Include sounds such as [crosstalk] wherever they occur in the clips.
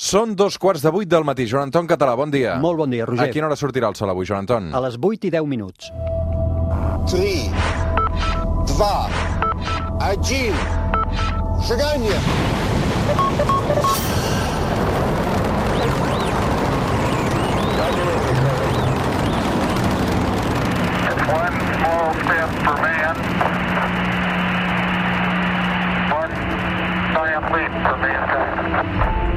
Són dos quarts de vuit del matí. Joan Anton Català, bon dia. Molt bon dia, Roger. A quina hora sortirà el sol avui, Joan Anton? A les vuit i deu minuts. 3, 2, 1, seganya! Thank you. for.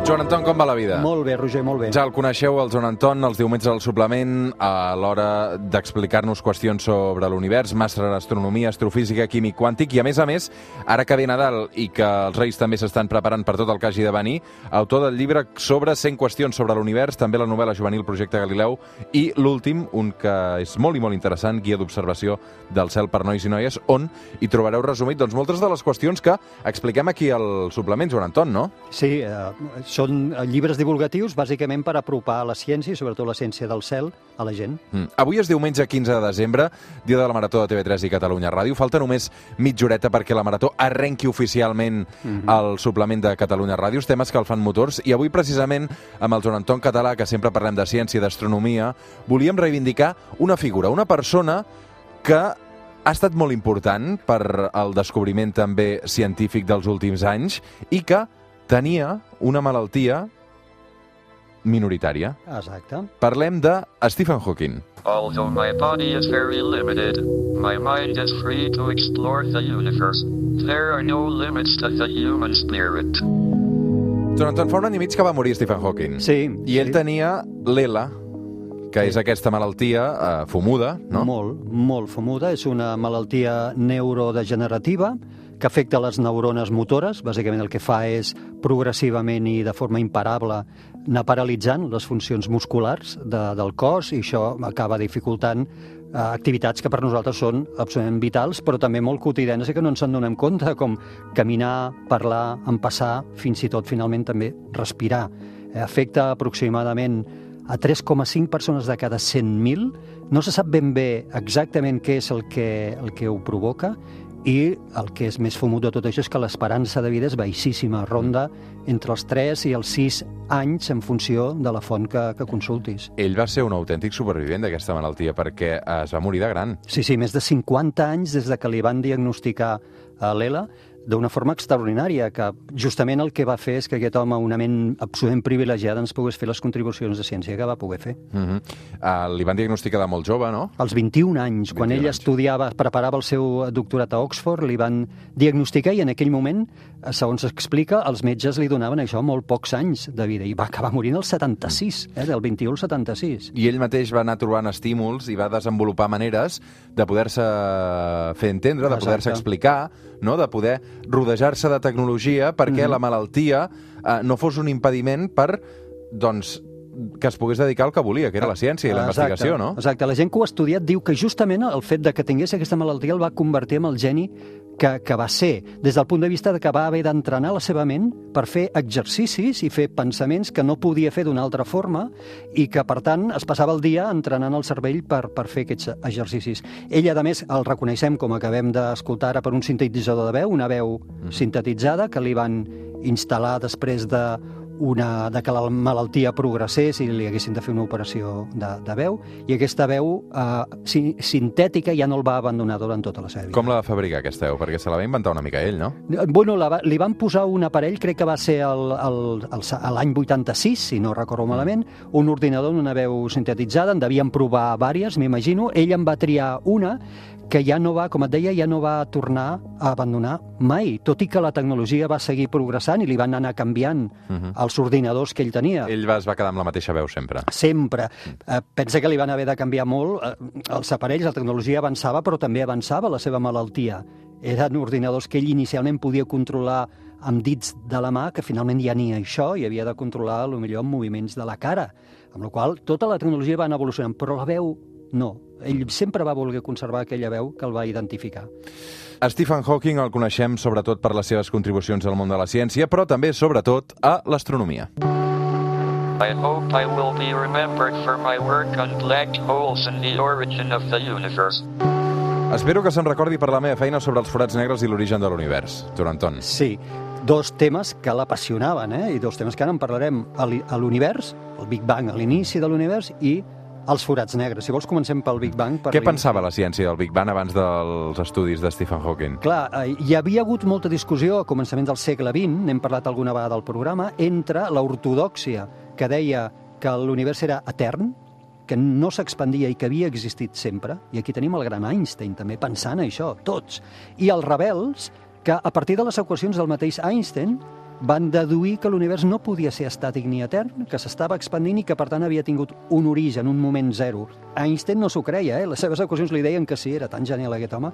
Joan Anton, com va la vida? Molt bé, Roger, molt bé. Ja el coneixeu, el Joan Anton, els diumenges al suplement, a l'hora d'explicar-nos qüestions sobre l'univers, màster en astronomia, astrofísica, químic quàntic, i a més a més, ara que ve Nadal i que els Reis també s'estan preparant per tot el que hagi de venir, autor del llibre sobre 100 qüestions sobre l'univers, també la novel·la juvenil Projecte Galileu, i l'últim, un que és molt i molt interessant, guia d'observació del cel per nois i noies, on hi trobareu resumit doncs, moltes de les qüestions que expliquem aquí al suplement, Joan Anton, no? Sí, eh, són eh, llibres divulgatius bàsicament per apropar la ciència, i sobretot la ciència del cel, a la gent. Mm. Avui és diumenge 15 de desembre, dia de la Marató de TV3 i Catalunya Ràdio. Falta només mitja horeta perquè la Marató arrenqui oficialment mm -hmm. el suplement de Catalunya Ràdio, el fan motors. I avui, precisament, amb el Joan Anton Català, que sempre parlem de ciència i d'astronomia, volíem reivindicar una figura, una persona que ha estat molt important per al descobriment també científic dels últims anys i que tenia una malaltia minoritària. Exacte. Parlem de Stephen Hawking. Although my body is very limited, my mind is free to explore the universe. There are no limits to the human spirit. Joan Anton, fa un any i mig que va morir Stephen Hawking. Sí. I ell sí. tenia l'ELA, que és aquesta malaltia eh, fumuda, no? Molt, molt famuda. És una malaltia neurodegenerativa que afecta les neurones motores. Bàsicament el que fa és progressivament i de forma imparable anar paralitzant les funcions musculars de, del cos i això acaba dificultant eh, activitats que per nosaltres són absolutament vitals, però també molt quotidianes i que no ens en donem compte, com caminar, parlar, empassar, fins i tot finalment també respirar. Eh, afecta aproximadament a 3,5 persones de cada 100.000. No se sap ben bé exactament què és el que, el que ho provoca i el que és més fumut de tot això és que l'esperança de vida és baixíssima, ronda entre els 3 i els 6 anys en funció de la font que, que consultis. Ell va ser un autèntic supervivent d'aquesta malaltia perquè es va morir de gran. Sí, sí, més de 50 anys des de que li van diagnosticar a l'ELA, d'una forma extraordinària, que justament el que va fer és que aquest home, una ment absolutament privilegiada, ens pogués fer les contribucions de ciència que va poder fer. Uh -huh. uh, li van diagnosticar de molt jove, no? Als 21 anys, 21 quan ell anys. estudiava, preparava el seu doctorat a Oxford, li van diagnosticar i en aquell moment, eh, segons explica, els metges li donaven això molt pocs anys de vida i va acabar morint al 76, eh, del 21 al 76. I ell mateix va anar trobant estímuls i va desenvolupar maneres de poder-se fer entendre, de poder-se explicar, no? de poder rodejar-se de tecnologia perquè Mhm. la malaltia eh, no fos un impediment per, doncs, que es pogués dedicar al que volia, que era la ciència i la Exacte, investigació, no? Exacte. La gent que ho ha estudiat diu que justament el fet de que tingués aquesta malaltia el va convertir en el geni que, que va ser, des del punt de vista de que va haver d'entrenar la seva ment per fer exercicis i fer pensaments que no podia fer d'una altra forma i que, per tant, es passava el dia entrenant el cervell per, per fer aquests exercicis. Ell, a més, el reconeixem, com acabem d'escoltar ara, per un sintetitzador de veu, una veu sintetitzada que li van instal·lar després de una, de que la malaltia progressés i li haguessin de fer una operació de, de veu, i aquesta veu eh, si, sintètica ja no el va abandonar durant tota la seva vida. Com la va fabricar aquesta veu? Perquè se la va inventar una mica ell, no? Bueno, la, va- li van posar un aparell, crec que va ser l'any 86, si no recordo malament, un ordinador amb una veu sintetitzada, en devien provar vàries, m'imagino. Ell en va triar una que ja no va, com et deia, ja no va tornar a abandonar mai, tot i que la tecnologia va seguir progressant i li van anar canviant els ordinadors que ell tenia. Ell va, es va quedar amb la mateixa veu sempre. Sempre. Eh, pensa que li van haver de canviar molt eh, els aparells, la tecnologia avançava, però també avançava la seva malaltia. Eren ordinadors que ell inicialment podia controlar amb dits de la mà, que finalment ja ni això, i havia de controlar, millor, amb moviments de la cara. Amb la qual tota la tecnologia va anar evolucionant, però la veu no. Ell sempre va voler conservar aquella veu que el va identificar. Stephen Hawking el coneixem sobretot per les seves contribucions al món de la ciència, però també, sobretot, a l'astronomia. I hope I will be remembered for my work on black holes and the origin of the universe. Espero que se'n recordi per la meva feina sobre els forats negres i l'origen de l'univers, Joan Anton. Sí, dos temes que l'apassionaven, eh? i dos temes que ara en parlarem, a l'univers, el Big Bang a l'inici de l'univers, i els forats negres. Si vols, comencem pel Big Bang. Per Què pensava la ciència del Big Bang abans dels estudis de Stephen Hawking? Clar, eh, hi havia hagut molta discussió a començament del segle XX, n'hem parlat alguna vegada al programa, entre l'ortodòxia que deia que l'univers era etern, que no s'expandia i que havia existit sempre, i aquí tenim el gran Einstein també pensant això, tots, i els rebels, que a partir de les equacions del mateix Einstein van deduir que l'univers no podia ser estàtic ni etern, que s'estava expandint i que, per tant, havia tingut un origen, un moment zero. Einstein no s'ho creia, eh? les seves equacions li deien que sí, era tan genial aquest home.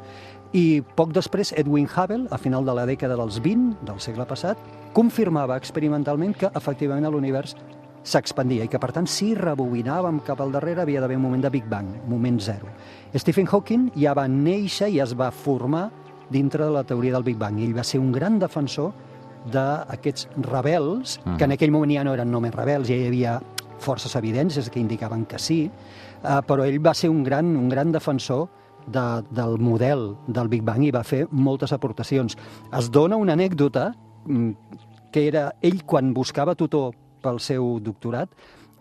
I poc després, Edwin Hubble, a final de la dècada dels 20 del segle passat, confirmava experimentalment que, efectivament, l'univers s'expandia i que, per tant, si rebobinàvem cap al darrere havia d'haver un moment de Big Bang, moment zero. Stephen Hawking ja va néixer i es va formar dintre de la teoria del Big Bang. Ell va ser un gran defensor d'aquests rebels, que en aquell moment ja no eren només rebels, ja hi havia forces evidències que indicaven que sí, eh, però ell va ser un gran, un gran defensor de, del model del Big Bang i va fer moltes aportacions. Es dona una anècdota mm, que era ell quan buscava tutor pel seu doctorat,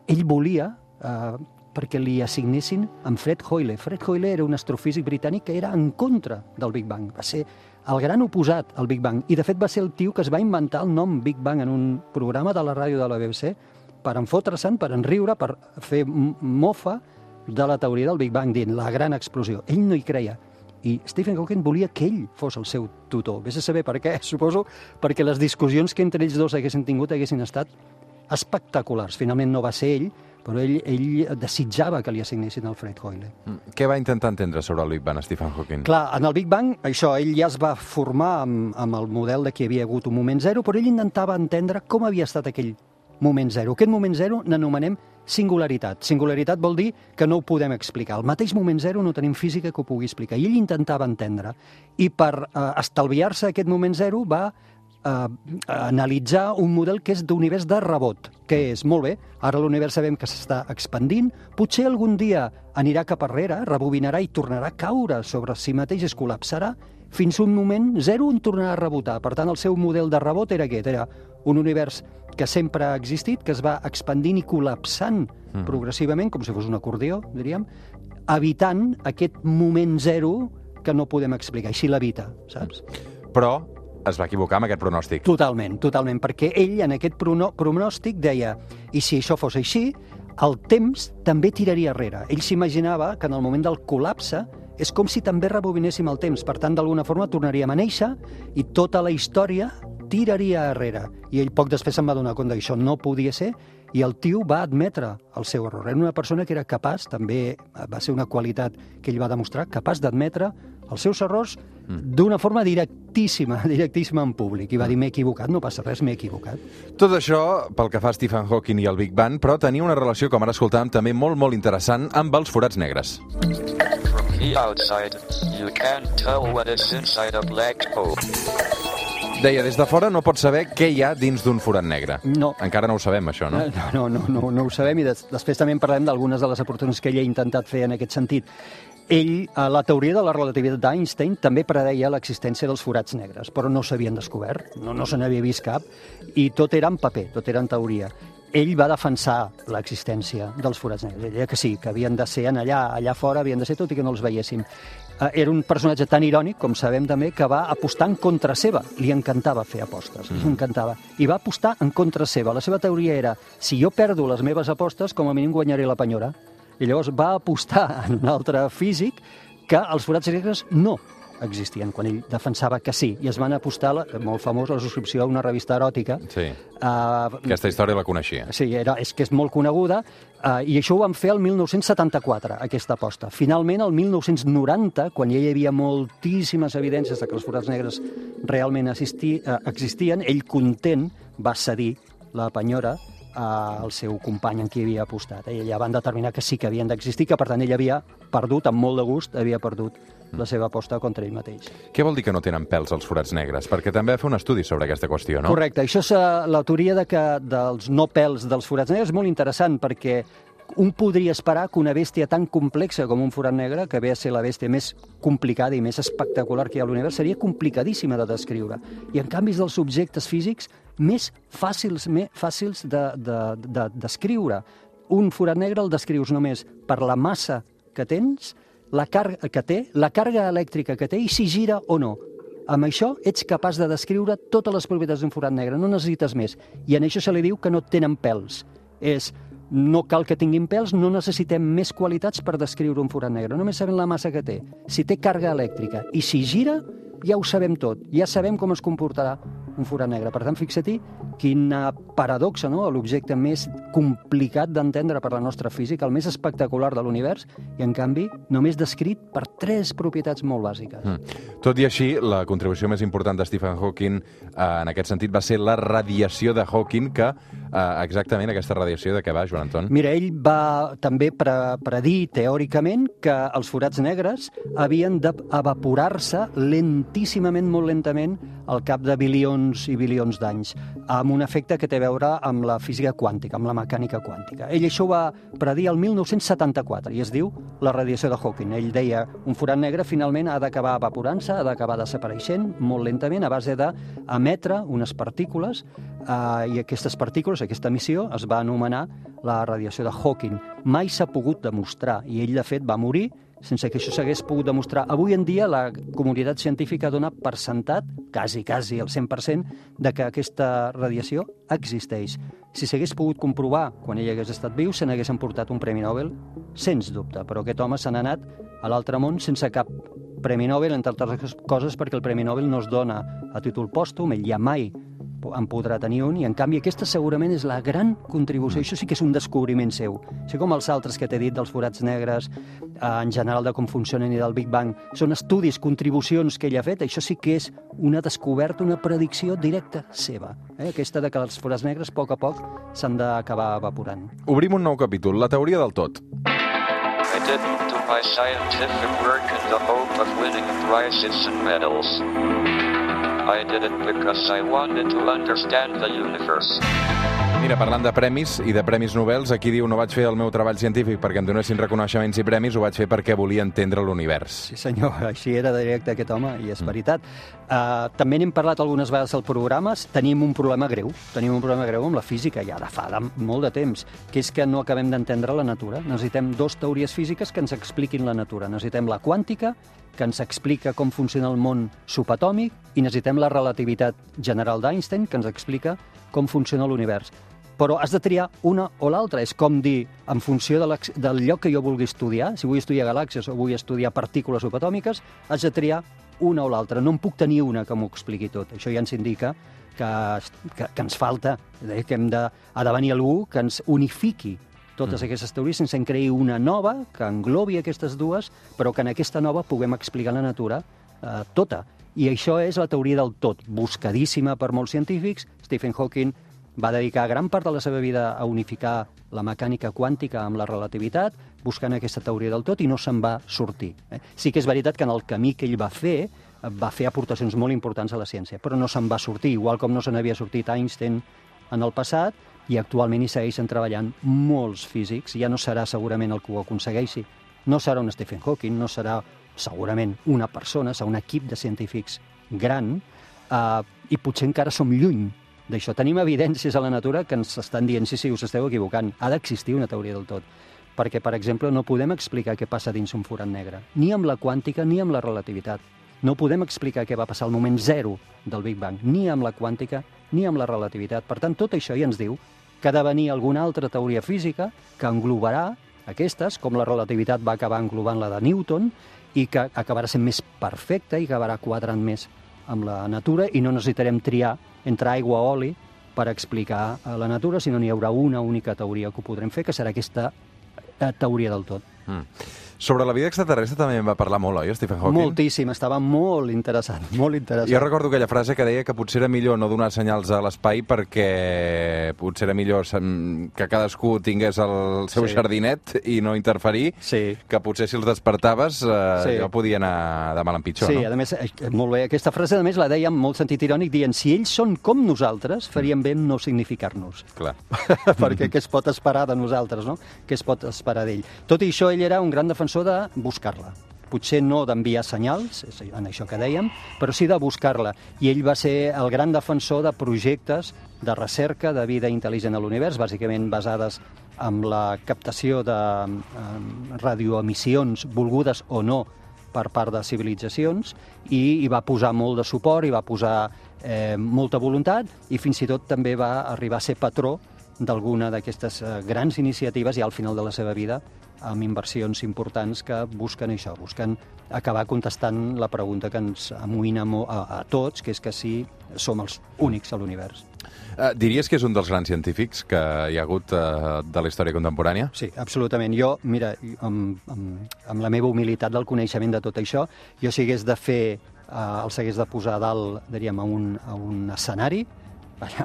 ell volia eh, perquè li assignessin amb Fred Hoyle. Fred Hoyle era un astrofísic britànic que era en contra del Big Bang. Va ser el gran oposat al Big Bang. I, de fet, va ser el tio que es va inventar el nom Big Bang en un programa de la ràdio de la BBC per enfotre-se'n, per enriure, per fer mofa de la teoria del Big Bang, dient la gran explosió. Ell no hi creia. I Stephen Hawking volia que ell fos el seu tutor. Vés a saber per què, [laughs] suposo, perquè les discussions que entre ells dos haguessin tingut haguessin estat espectaculars. Finalment no va ser ell, però ell, ell desitjava que li assignessin el Fred Hoyle. Mm. Què va intentar entendre sobre el Big Bang, Stephen Hawking? Clar, en el Big Bang, això, ell ja es va formar amb, amb el model de que hi havia hagut un moment zero, però ell intentava entendre com havia estat aquell moment zero. Aquest moment zero n'anomenem singularitat. Singularitat vol dir que no ho podem explicar. El mateix moment zero no tenim física que ho pugui explicar. I ell intentava entendre. I per eh, estalviar-se aquest moment zero va eh, analitzar un model que és d'univers de rebot, que és, molt bé, ara l'univers sabem que s'està expandint, potser algun dia anirà cap arrere, rebobinarà i tornarà a caure sobre si mateix, es col·lapsarà, fins un moment zero on tornarà a rebotar. Per tant, el seu model de rebot era aquest, era un univers que sempre ha existit, que es va expandint i col·lapsant mm. progressivament, com si fos un acordió, diríem, evitant aquest moment zero que no podem explicar. Així l'evita, saps? Però es va equivocar amb aquest pronòstic. Totalment, totalment, perquè ell en aquest pronòstic deia i si això fos així, el temps també tiraria enrere. Ell s'imaginava que en el moment del col·lapse és com si també rebobinéssim el temps. Per tant, d'alguna forma tornaríem a néixer i tota la història tiraria enrere. I ell poc després se'n va donar compte que això no podia ser i el tio va admetre el seu error. Era una persona que era capaç, també va ser una qualitat que ell va demostrar, capaç d'admetre els seus errors d'una forma directíssima, [laughs] directíssima en públic. I va dir, m'he equivocat, no passa res, m'he equivocat. Tot això pel que fa a Stephen Hawking i el Big Bang, però tenia una relació, com ara escoltàvem, també molt, molt interessant amb els forats negres. From the outside, you can't tell what is inside a black hole. Deia, des de fora no pots saber què hi ha dins d'un forat negre. No. Encara no ho sabem, això, no? No, no, no, no, no ho sabem i des, després també en parlem d'algunes de les aportacions que ell ha intentat fer en aquest sentit. Ell, a la teoria de la relativitat d'Einstein, també predeia l'existència dels forats negres, però no s'havien descobert, no, no se n'havia vist cap, i tot era en paper, tot era en teoria. Ell va defensar l'existència dels forats negres. Ell deia que sí, que havien de ser en allà, allà fora, havien de ser tot i que no els veiéssim. Eh, Era un personatge tan irònic, com sabem també, que va apostar en contra seva. Li encantava fer apostes, li encantava. I va apostar en contra seva. La seva teoria era, si jo perdo les meves apostes, com a mínim guanyaré la penyora. I llavors va apostar [laughs] en un altre físic que els forats negres no existien, quan ell defensava que sí. I es van apostar, la, molt famós, la subscripció a una revista eròtica. Sí. Uh, Aquesta història la coneixia. Sí, era, és que és molt coneguda, eh, i això ho van fer el 1974, aquesta aposta. Finalment, el 1990, quan ja hi havia moltíssimes evidències de que els forats negres realment assisti, eh, existien, ell content va cedir la penyora al seu company en qui havia apostat. Eh? I ja van determinar que sí que havien d'existir, que per tant ell havia perdut, amb molt de gust, havia perdut la seva aposta contra ell mateix. Què vol dir que no tenen pèls els forats negres? Perquè també va fer un estudi sobre aquesta qüestió, no? Correcte. Això és eh, la teoria de que dels no pèls dels forats negres és molt interessant perquè un podria esperar que una bèstia tan complexa com un forat negre, que ve a ser la bèstia més complicada i més espectacular que hi ha a l'univers, seria complicadíssima de descriure. I en canvi és dels objectes físics més fàcils, més fàcils de, de, de descriure. Un forat negre el descrius només per la massa que tens, la carga que té, la càrrega elèctrica que té i si gira o no. Amb això ets capaç de descriure totes les propietats d'un forat negre, no necessites més. I en això se li diu que no tenen pèls. És no cal que tinguin pèls, no necessitem més qualitats per descriure un forat negre, només sabem la massa que té, si té càrrega elèctrica i si gira, ja ho sabem tot, ja sabem com es comportarà un forat negre. Per tant, fixa-t'hi quina paradoxa, no? l'objecte més complicat d'entendre per la nostra física, el més espectacular de l'univers, i en canvi només descrit per tres propietats molt bàsiques. Mm. Tot i així, la contribució més important de Stephen Hawking eh, en aquest sentit va ser la radiació de Hawking, que eh, exactament aquesta radiació de què va, Joan Anton? Mira, ell va també pre predir teòricament que els forats negres havien d'evaporar-se lentíssimament, molt lentament, al cap de bilions i bilions d'anys, amb un efecte que té a veure amb la física quàntica, amb la mecànica quàntica. Ell això ho va predir el 1974 i es diu la radiació de Hawking. Ell deia un forat negre finalment ha d'acabar evaporant-se, ha d'acabar desapareixent molt lentament a base d'emetre unes partícules eh, i aquestes partícules, aquesta emissió, es va anomenar la radiació de Hawking. Mai s'ha pogut demostrar i ell, de fet, va morir sense que això s'hagués pogut demostrar. Avui en dia la comunitat científica dona per sentat, quasi, quasi el 100%, de que aquesta radiació existeix. Si s'hagués pogut comprovar quan ell hagués estat viu, se n'hagués emportat un Premi Nobel, sens dubte, però aquest home se n'ha anat a l'altre món sense cap Premi Nobel, entre altres coses perquè el Premi Nobel no es dona a títol pòstum, ell ja mai en podrà tenir un, i en canvi aquesta segurament és la gran contribució. Això sí que és un descobriment seu. Així com els altres que t'he dit dels forats negres, eh, en general de com funcionen i del Big Bang, són estudis, contribucions que ell ha fet, això sí que és una descoberta, una predicció directa seva. Eh? Aquesta de que els forats negres, a poc a poc, s'han d'acabar evaporant. Obrim un nou capítol, la teoria del tot. I didn't do my scientific work in the hope of winning prizes and medals. I did it because I wanted to understand the universe. Mira, parlant de premis i de premis Nobels, aquí diu no vaig fer el meu treball científic perquè em donessin reconeixements i premis, ho vaig fer perquè volia entendre l'univers. Sí, senyor, [laughs] així era de directe aquest home, i és mm. veritat. Uh, també n'hem parlat algunes vegades al programa, tenim un problema greu, tenim un problema greu amb la física, ja de fa de molt de temps, que és que no acabem d'entendre la natura. Necessitem dos teories físiques que ens expliquin la natura. Necessitem la quàntica que ens explica com funciona el món subatòmic i necessitem la relativitat general d'Einstein, que ens explica com funciona l'univers. Però has de triar una o l'altra. És com dir, en funció de del lloc que jo vulgui estudiar, si vull estudiar galàxies o vull estudiar partícules subatòmiques, has de triar una o l'altra. No en puc tenir una que m'ho expliqui tot. Això ja ens indica que, que, que ens falta, eh, que hem de, ha de venir algú que ens unifiqui totes mm. aquestes teories sense en creï una nova que englobi aquestes dues, però que en aquesta nova puguem explicar la natura eh, tota. I això és la teoria del tot, buscadíssima per molts científics. Stephen Hawking va dedicar gran part de la seva vida a unificar la mecànica quàntica amb la relativitat, buscant aquesta teoria del tot, i no se'n va sortir. Eh? Sí que és veritat que en el camí que ell va fer, va fer aportacions molt importants a la ciència, però no se'n va sortir, igual com no se n'havia sortit Einstein en el passat, i actualment hi segueixen treballant molts físics. Ja no serà segurament el que ho aconsegueixi. No serà un Stephen Hawking, no serà segurament una persona, serà un equip de científics gran, eh, i potser encara som lluny d'això. Tenim evidències a la natura que ens estan dient sí, sí, us esteu equivocant. Ha d'existir una teoria del tot. Perquè, per exemple, no podem explicar què passa dins un forat negre, ni amb la quàntica ni amb la relativitat. No podem explicar què va passar al moment zero del Big Bang, ni amb la quàntica ni amb la relativitat. Per tant, tot això ja ens diu que ha de venir alguna altra teoria física que englobarà aquestes, com la relativitat va acabar englobant la de Newton, i que acabarà sent més perfecta i acabarà quadrant més amb la natura i no necessitarem triar entre aigua oli per explicar la natura, sinó n'hi haurà una única teoria que ho podrem fer, que serà aquesta eh, teoria del tot. Mm. Sobre la vida extraterrestre també en va parlar molt, oi, Stephen Hawking? Moltíssim, estava molt interessant, [laughs] molt interessant. Jo recordo aquella frase que deia que potser era millor no donar senyals a l'espai perquè potser era millor que cadascú tingués el seu Sí. jardinet i no interferir, Sí. que potser si els despertaves eh, Sí. allò podia anar de mal en pitjor, sí, no? a més, eh, molt bé. Aquesta frase, a més, la deia amb molt sentit irònic, dient si ells són com nosaltres, faríem bé no significar-nos. Clar. [laughs] perquè què es pot esperar de nosaltres, no? Què es pot esperar d'ell? Tot i això, ell era un gran defensor de buscar-la. Potser no d'enviar senyals, en això que dèiem, però sí de buscar-la. I ell va ser el gran defensor de projectes de recerca de vida intel·ligent a l'univers, bàsicament basades en la captació de radioemissions volgudes o no per part de civilitzacions i hi va posar molt de suport, hi va posar eh, molta voluntat i fins i tot també va arribar a ser patró d'alguna d'aquestes eh, grans iniciatives i al final de la seva vida amb inversions importants que busquen això, busquen acabar contestant la pregunta que ens amoïna mo- a, a tots, que és que si som els únics a l'univers. Eh, diries que és un dels grans científics que hi ha hagut eh, de la història contemporània? Sí, absolutament. Jo, mira, amb, amb, amb la meva humilitat del coneixement de tot això, jo si hagués de fer, eh, els hagués de posar a dalt, diríem, a un, a un escenari,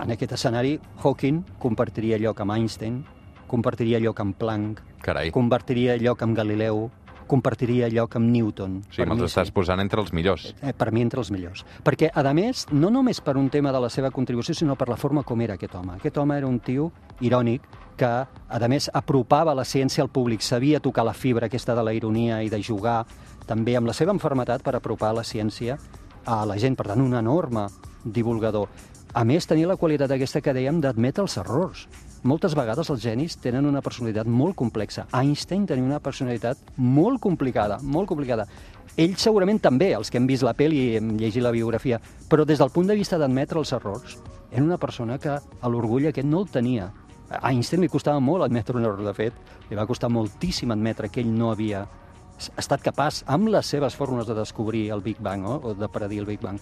en aquest escenari Hawking compartiria lloc amb Einstein, compartiria lloc amb Planck, Carai. compartiria lloc amb Galileu, compartiria lloc amb Newton. Sí, Per me'ls estàs posant entre els millors. eh, per mi entre els millors. Perquè, a més, no només per un tema de la seva contribució, sinó per la forma com era aquest home. Aquest home era un tio irònic que, a més, apropava la ciència al públic, sabia tocar la fibra aquesta de la ironia i de jugar també amb la seva enfermetat per apropar la ciència a la gent. Per tant, un enorme divulgador. A més, tenia la qualitat aquesta que dèiem d'admetre els errors. Moltes vegades els genis tenen una personalitat molt complexa. Einstein tenia una personalitat molt complicada, molt complicada. Ell segurament també, els que hem vist la pel·li i hem llegit la biografia, però des del punt de vista d'admetre els errors, era una persona que l'orgull aquest no el tenia. A Einstein li costava molt admetre un error, de fet, li va costar moltíssim admetre que ell no havia estat capaç, amb les seves fórmules de descobrir el Big Bang, no? o de predir el Big Bang.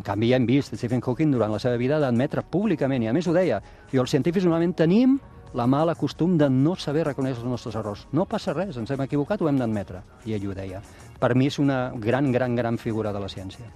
En canvi, ja hem vist Stephen Hawking durant la seva vida d'admetre públicament, i a més ho deia, i els científics normalment tenim la mala costum de no saber reconèixer els nostres errors. No passa res, ens hem equivocat, ho hem d'admetre. I ell ho deia. Per mi és una gran, gran, gran figura de la ciència.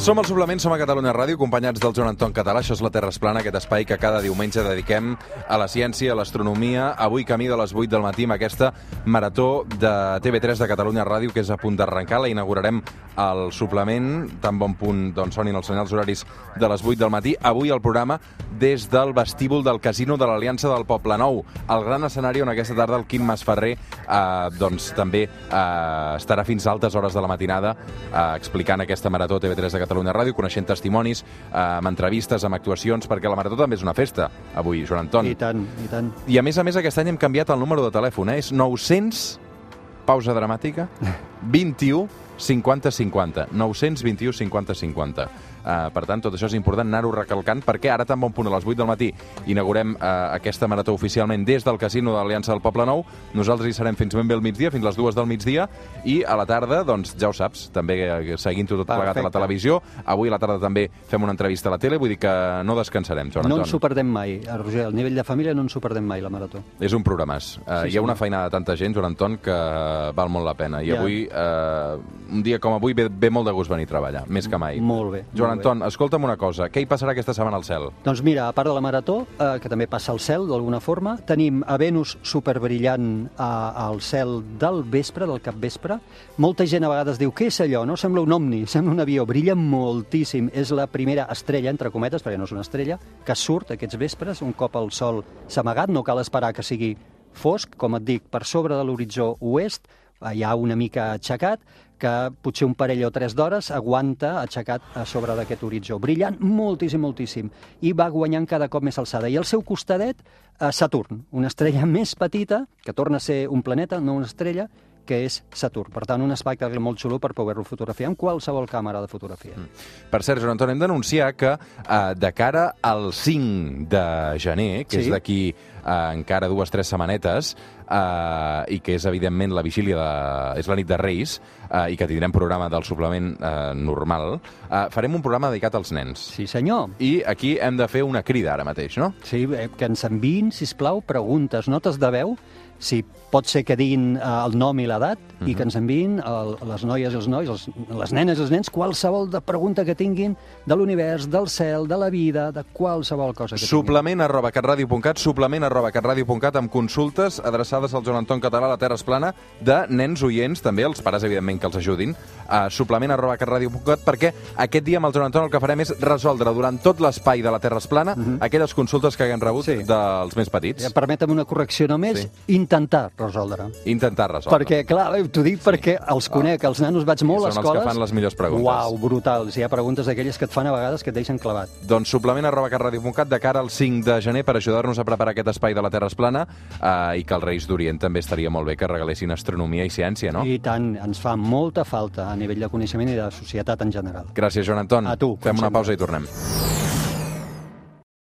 Som al Suplement, som a Catalunya Ràdio, acompanyats del Joan Anton Català. Això és la Terra es plana, aquest espai que cada diumenge dediquem a la ciència, a l'astronomia. Avui camí de les 8 del matí amb aquesta marató de TV3 de Catalunya Ràdio que és a punt d'arrencar. La inaugurarem al suplement, tan bon punt doncs, sonin els senyals horaris de les 8 del matí. Avui el programa des del vestíbul del Casino de l'Aliança del Poble Nou, el gran escenari on aquesta tarda el Quim Masferrer eh, doncs, també eh, estarà fins a altes hores de la matinada eh, explicant aquesta marató TV3 de Catalunya Ràdio, coneixent testimonis, eh, amb entrevistes, amb actuacions, perquè la marató també és una festa, avui, Joan Anton. I tant, i tant. I a més a més aquest any hem canviat el número de telèfon, eh? és 900, pausa dramàtica, 21 50 50. 921 50 50. Uh, per tant, tot això és important anar-ho recalcant perquè ara, tan bon punt a les 8 del matí, inaugurem uh, aquesta marató oficialment des del Casino de l'Aliança del Poble Nou. Nosaltres hi serem fins ben bé al migdia, fins les dues del migdia, i a la tarda, doncs, ja ho saps, també eh, seguint-ho tot plegat a la televisió. Avui a la tarda també fem una entrevista a la tele, vull dir que no descansarem, Joan No ens ho perdem mai, Roger. Al nivell de família no ens ho perdem mai, la marató. És un programàs. Uh, Sí, hi ha sí. una feinada de tanta gent, Joan Anton, que val molt la pena. I Ja. avui, uh, un dia com avui, ve, ve molt de gust venir a treballar, més que mai. Molt bé. Joan bé. Anton, escolta'm una cosa. Què hi passarà aquesta setmana al cel? Doncs mira, a part de la marató, eh, que també passa al cel d'alguna forma, tenim a Venus superbrillant a, al cel del vespre, del capvespre. Molta gent a vegades diu, què és allò? No sembla un omni, [laughs] sembla un avió. Brilla moltíssim. És la primera estrella, entre cometes, perquè no és una estrella, que surt aquests vespres, un cop el sol s'ha amagat. No cal esperar que sigui fosc, com et dic, per sobre de l'horitzó oest, eh, hi ha una mica aixecat, que potser un parell o tres d'hores aguanta aixecat a sobre d'aquest horitzó, brillant moltíssim, moltíssim, i va guanyant cada cop més alçada. I al seu costadet, eh, Saturn, una estrella [laughs] més petita, que torna a ser un planeta, no una estrella, que és Saturn. Per tant, un espectacle molt xulo per poder-lo fotografiar amb qualsevol càmera de fotografia. Mm. Per cert, Joan Anton, hem d'anunciar que uh, de cara al 5 de gener, que Sí. és d'aquí uh, encara dues o tres setmanetes, eh, i que és, evidentment, la vigília de... és la nit de Reis, eh, i que tindrem programa del suplement eh, normal, eh, farem un programa dedicat als nens. Sí, senyor. I aquí hem de fer una crida ara mateix, no? Sí, eh, que ens enviïn, si plau, preguntes, notes de veu, si pot ser que diguin eh, el nom i l'edat, uh -huh. i que ens enviïn el, les noies i els nois, els, les nenes i els nens, qualsevol de pregunta que tinguin de l'univers, del cel, de la vida, de qualsevol cosa que Suplement arroba catradio.cat, suplement arroba catradio.cat amb consultes adreçades al Joan Anton Català a la Terra Esplana de nens oients, també els pares, evidentment, que els ajudin, a suplement arroba catradio.cat, perquè aquest dia amb el Joan Anton el que farem és resoldre durant tot l'espai de la Terra Esplana uh -huh. aquelles consultes que haguem rebut sí. dels més petits. Ja, permetem una correcció només, sí. intentar resoldre. Intentar resoldre. Perquè, clar, t'ho dic sí. perquè els conec, els nanos vaig molt a escoles... Són els que fan les millors preguntes. Uau, brutals. Hi ha preguntes d'aquelles que et fan a vegades que et deixen clavat. Doncs suplement arroba carradio.cat de cara al 5 de gener per ajudar-nos a preparar aquest espai de la Terra Esplana eh, i que els Reis d'Orient també estaria molt bé que regalessin astronomia i ciència, no? I tant, ens fa molta falta a nivell de coneixement i de societat en general. Gràcies, Joan Anton. A tu. Fem una pausa i tornem.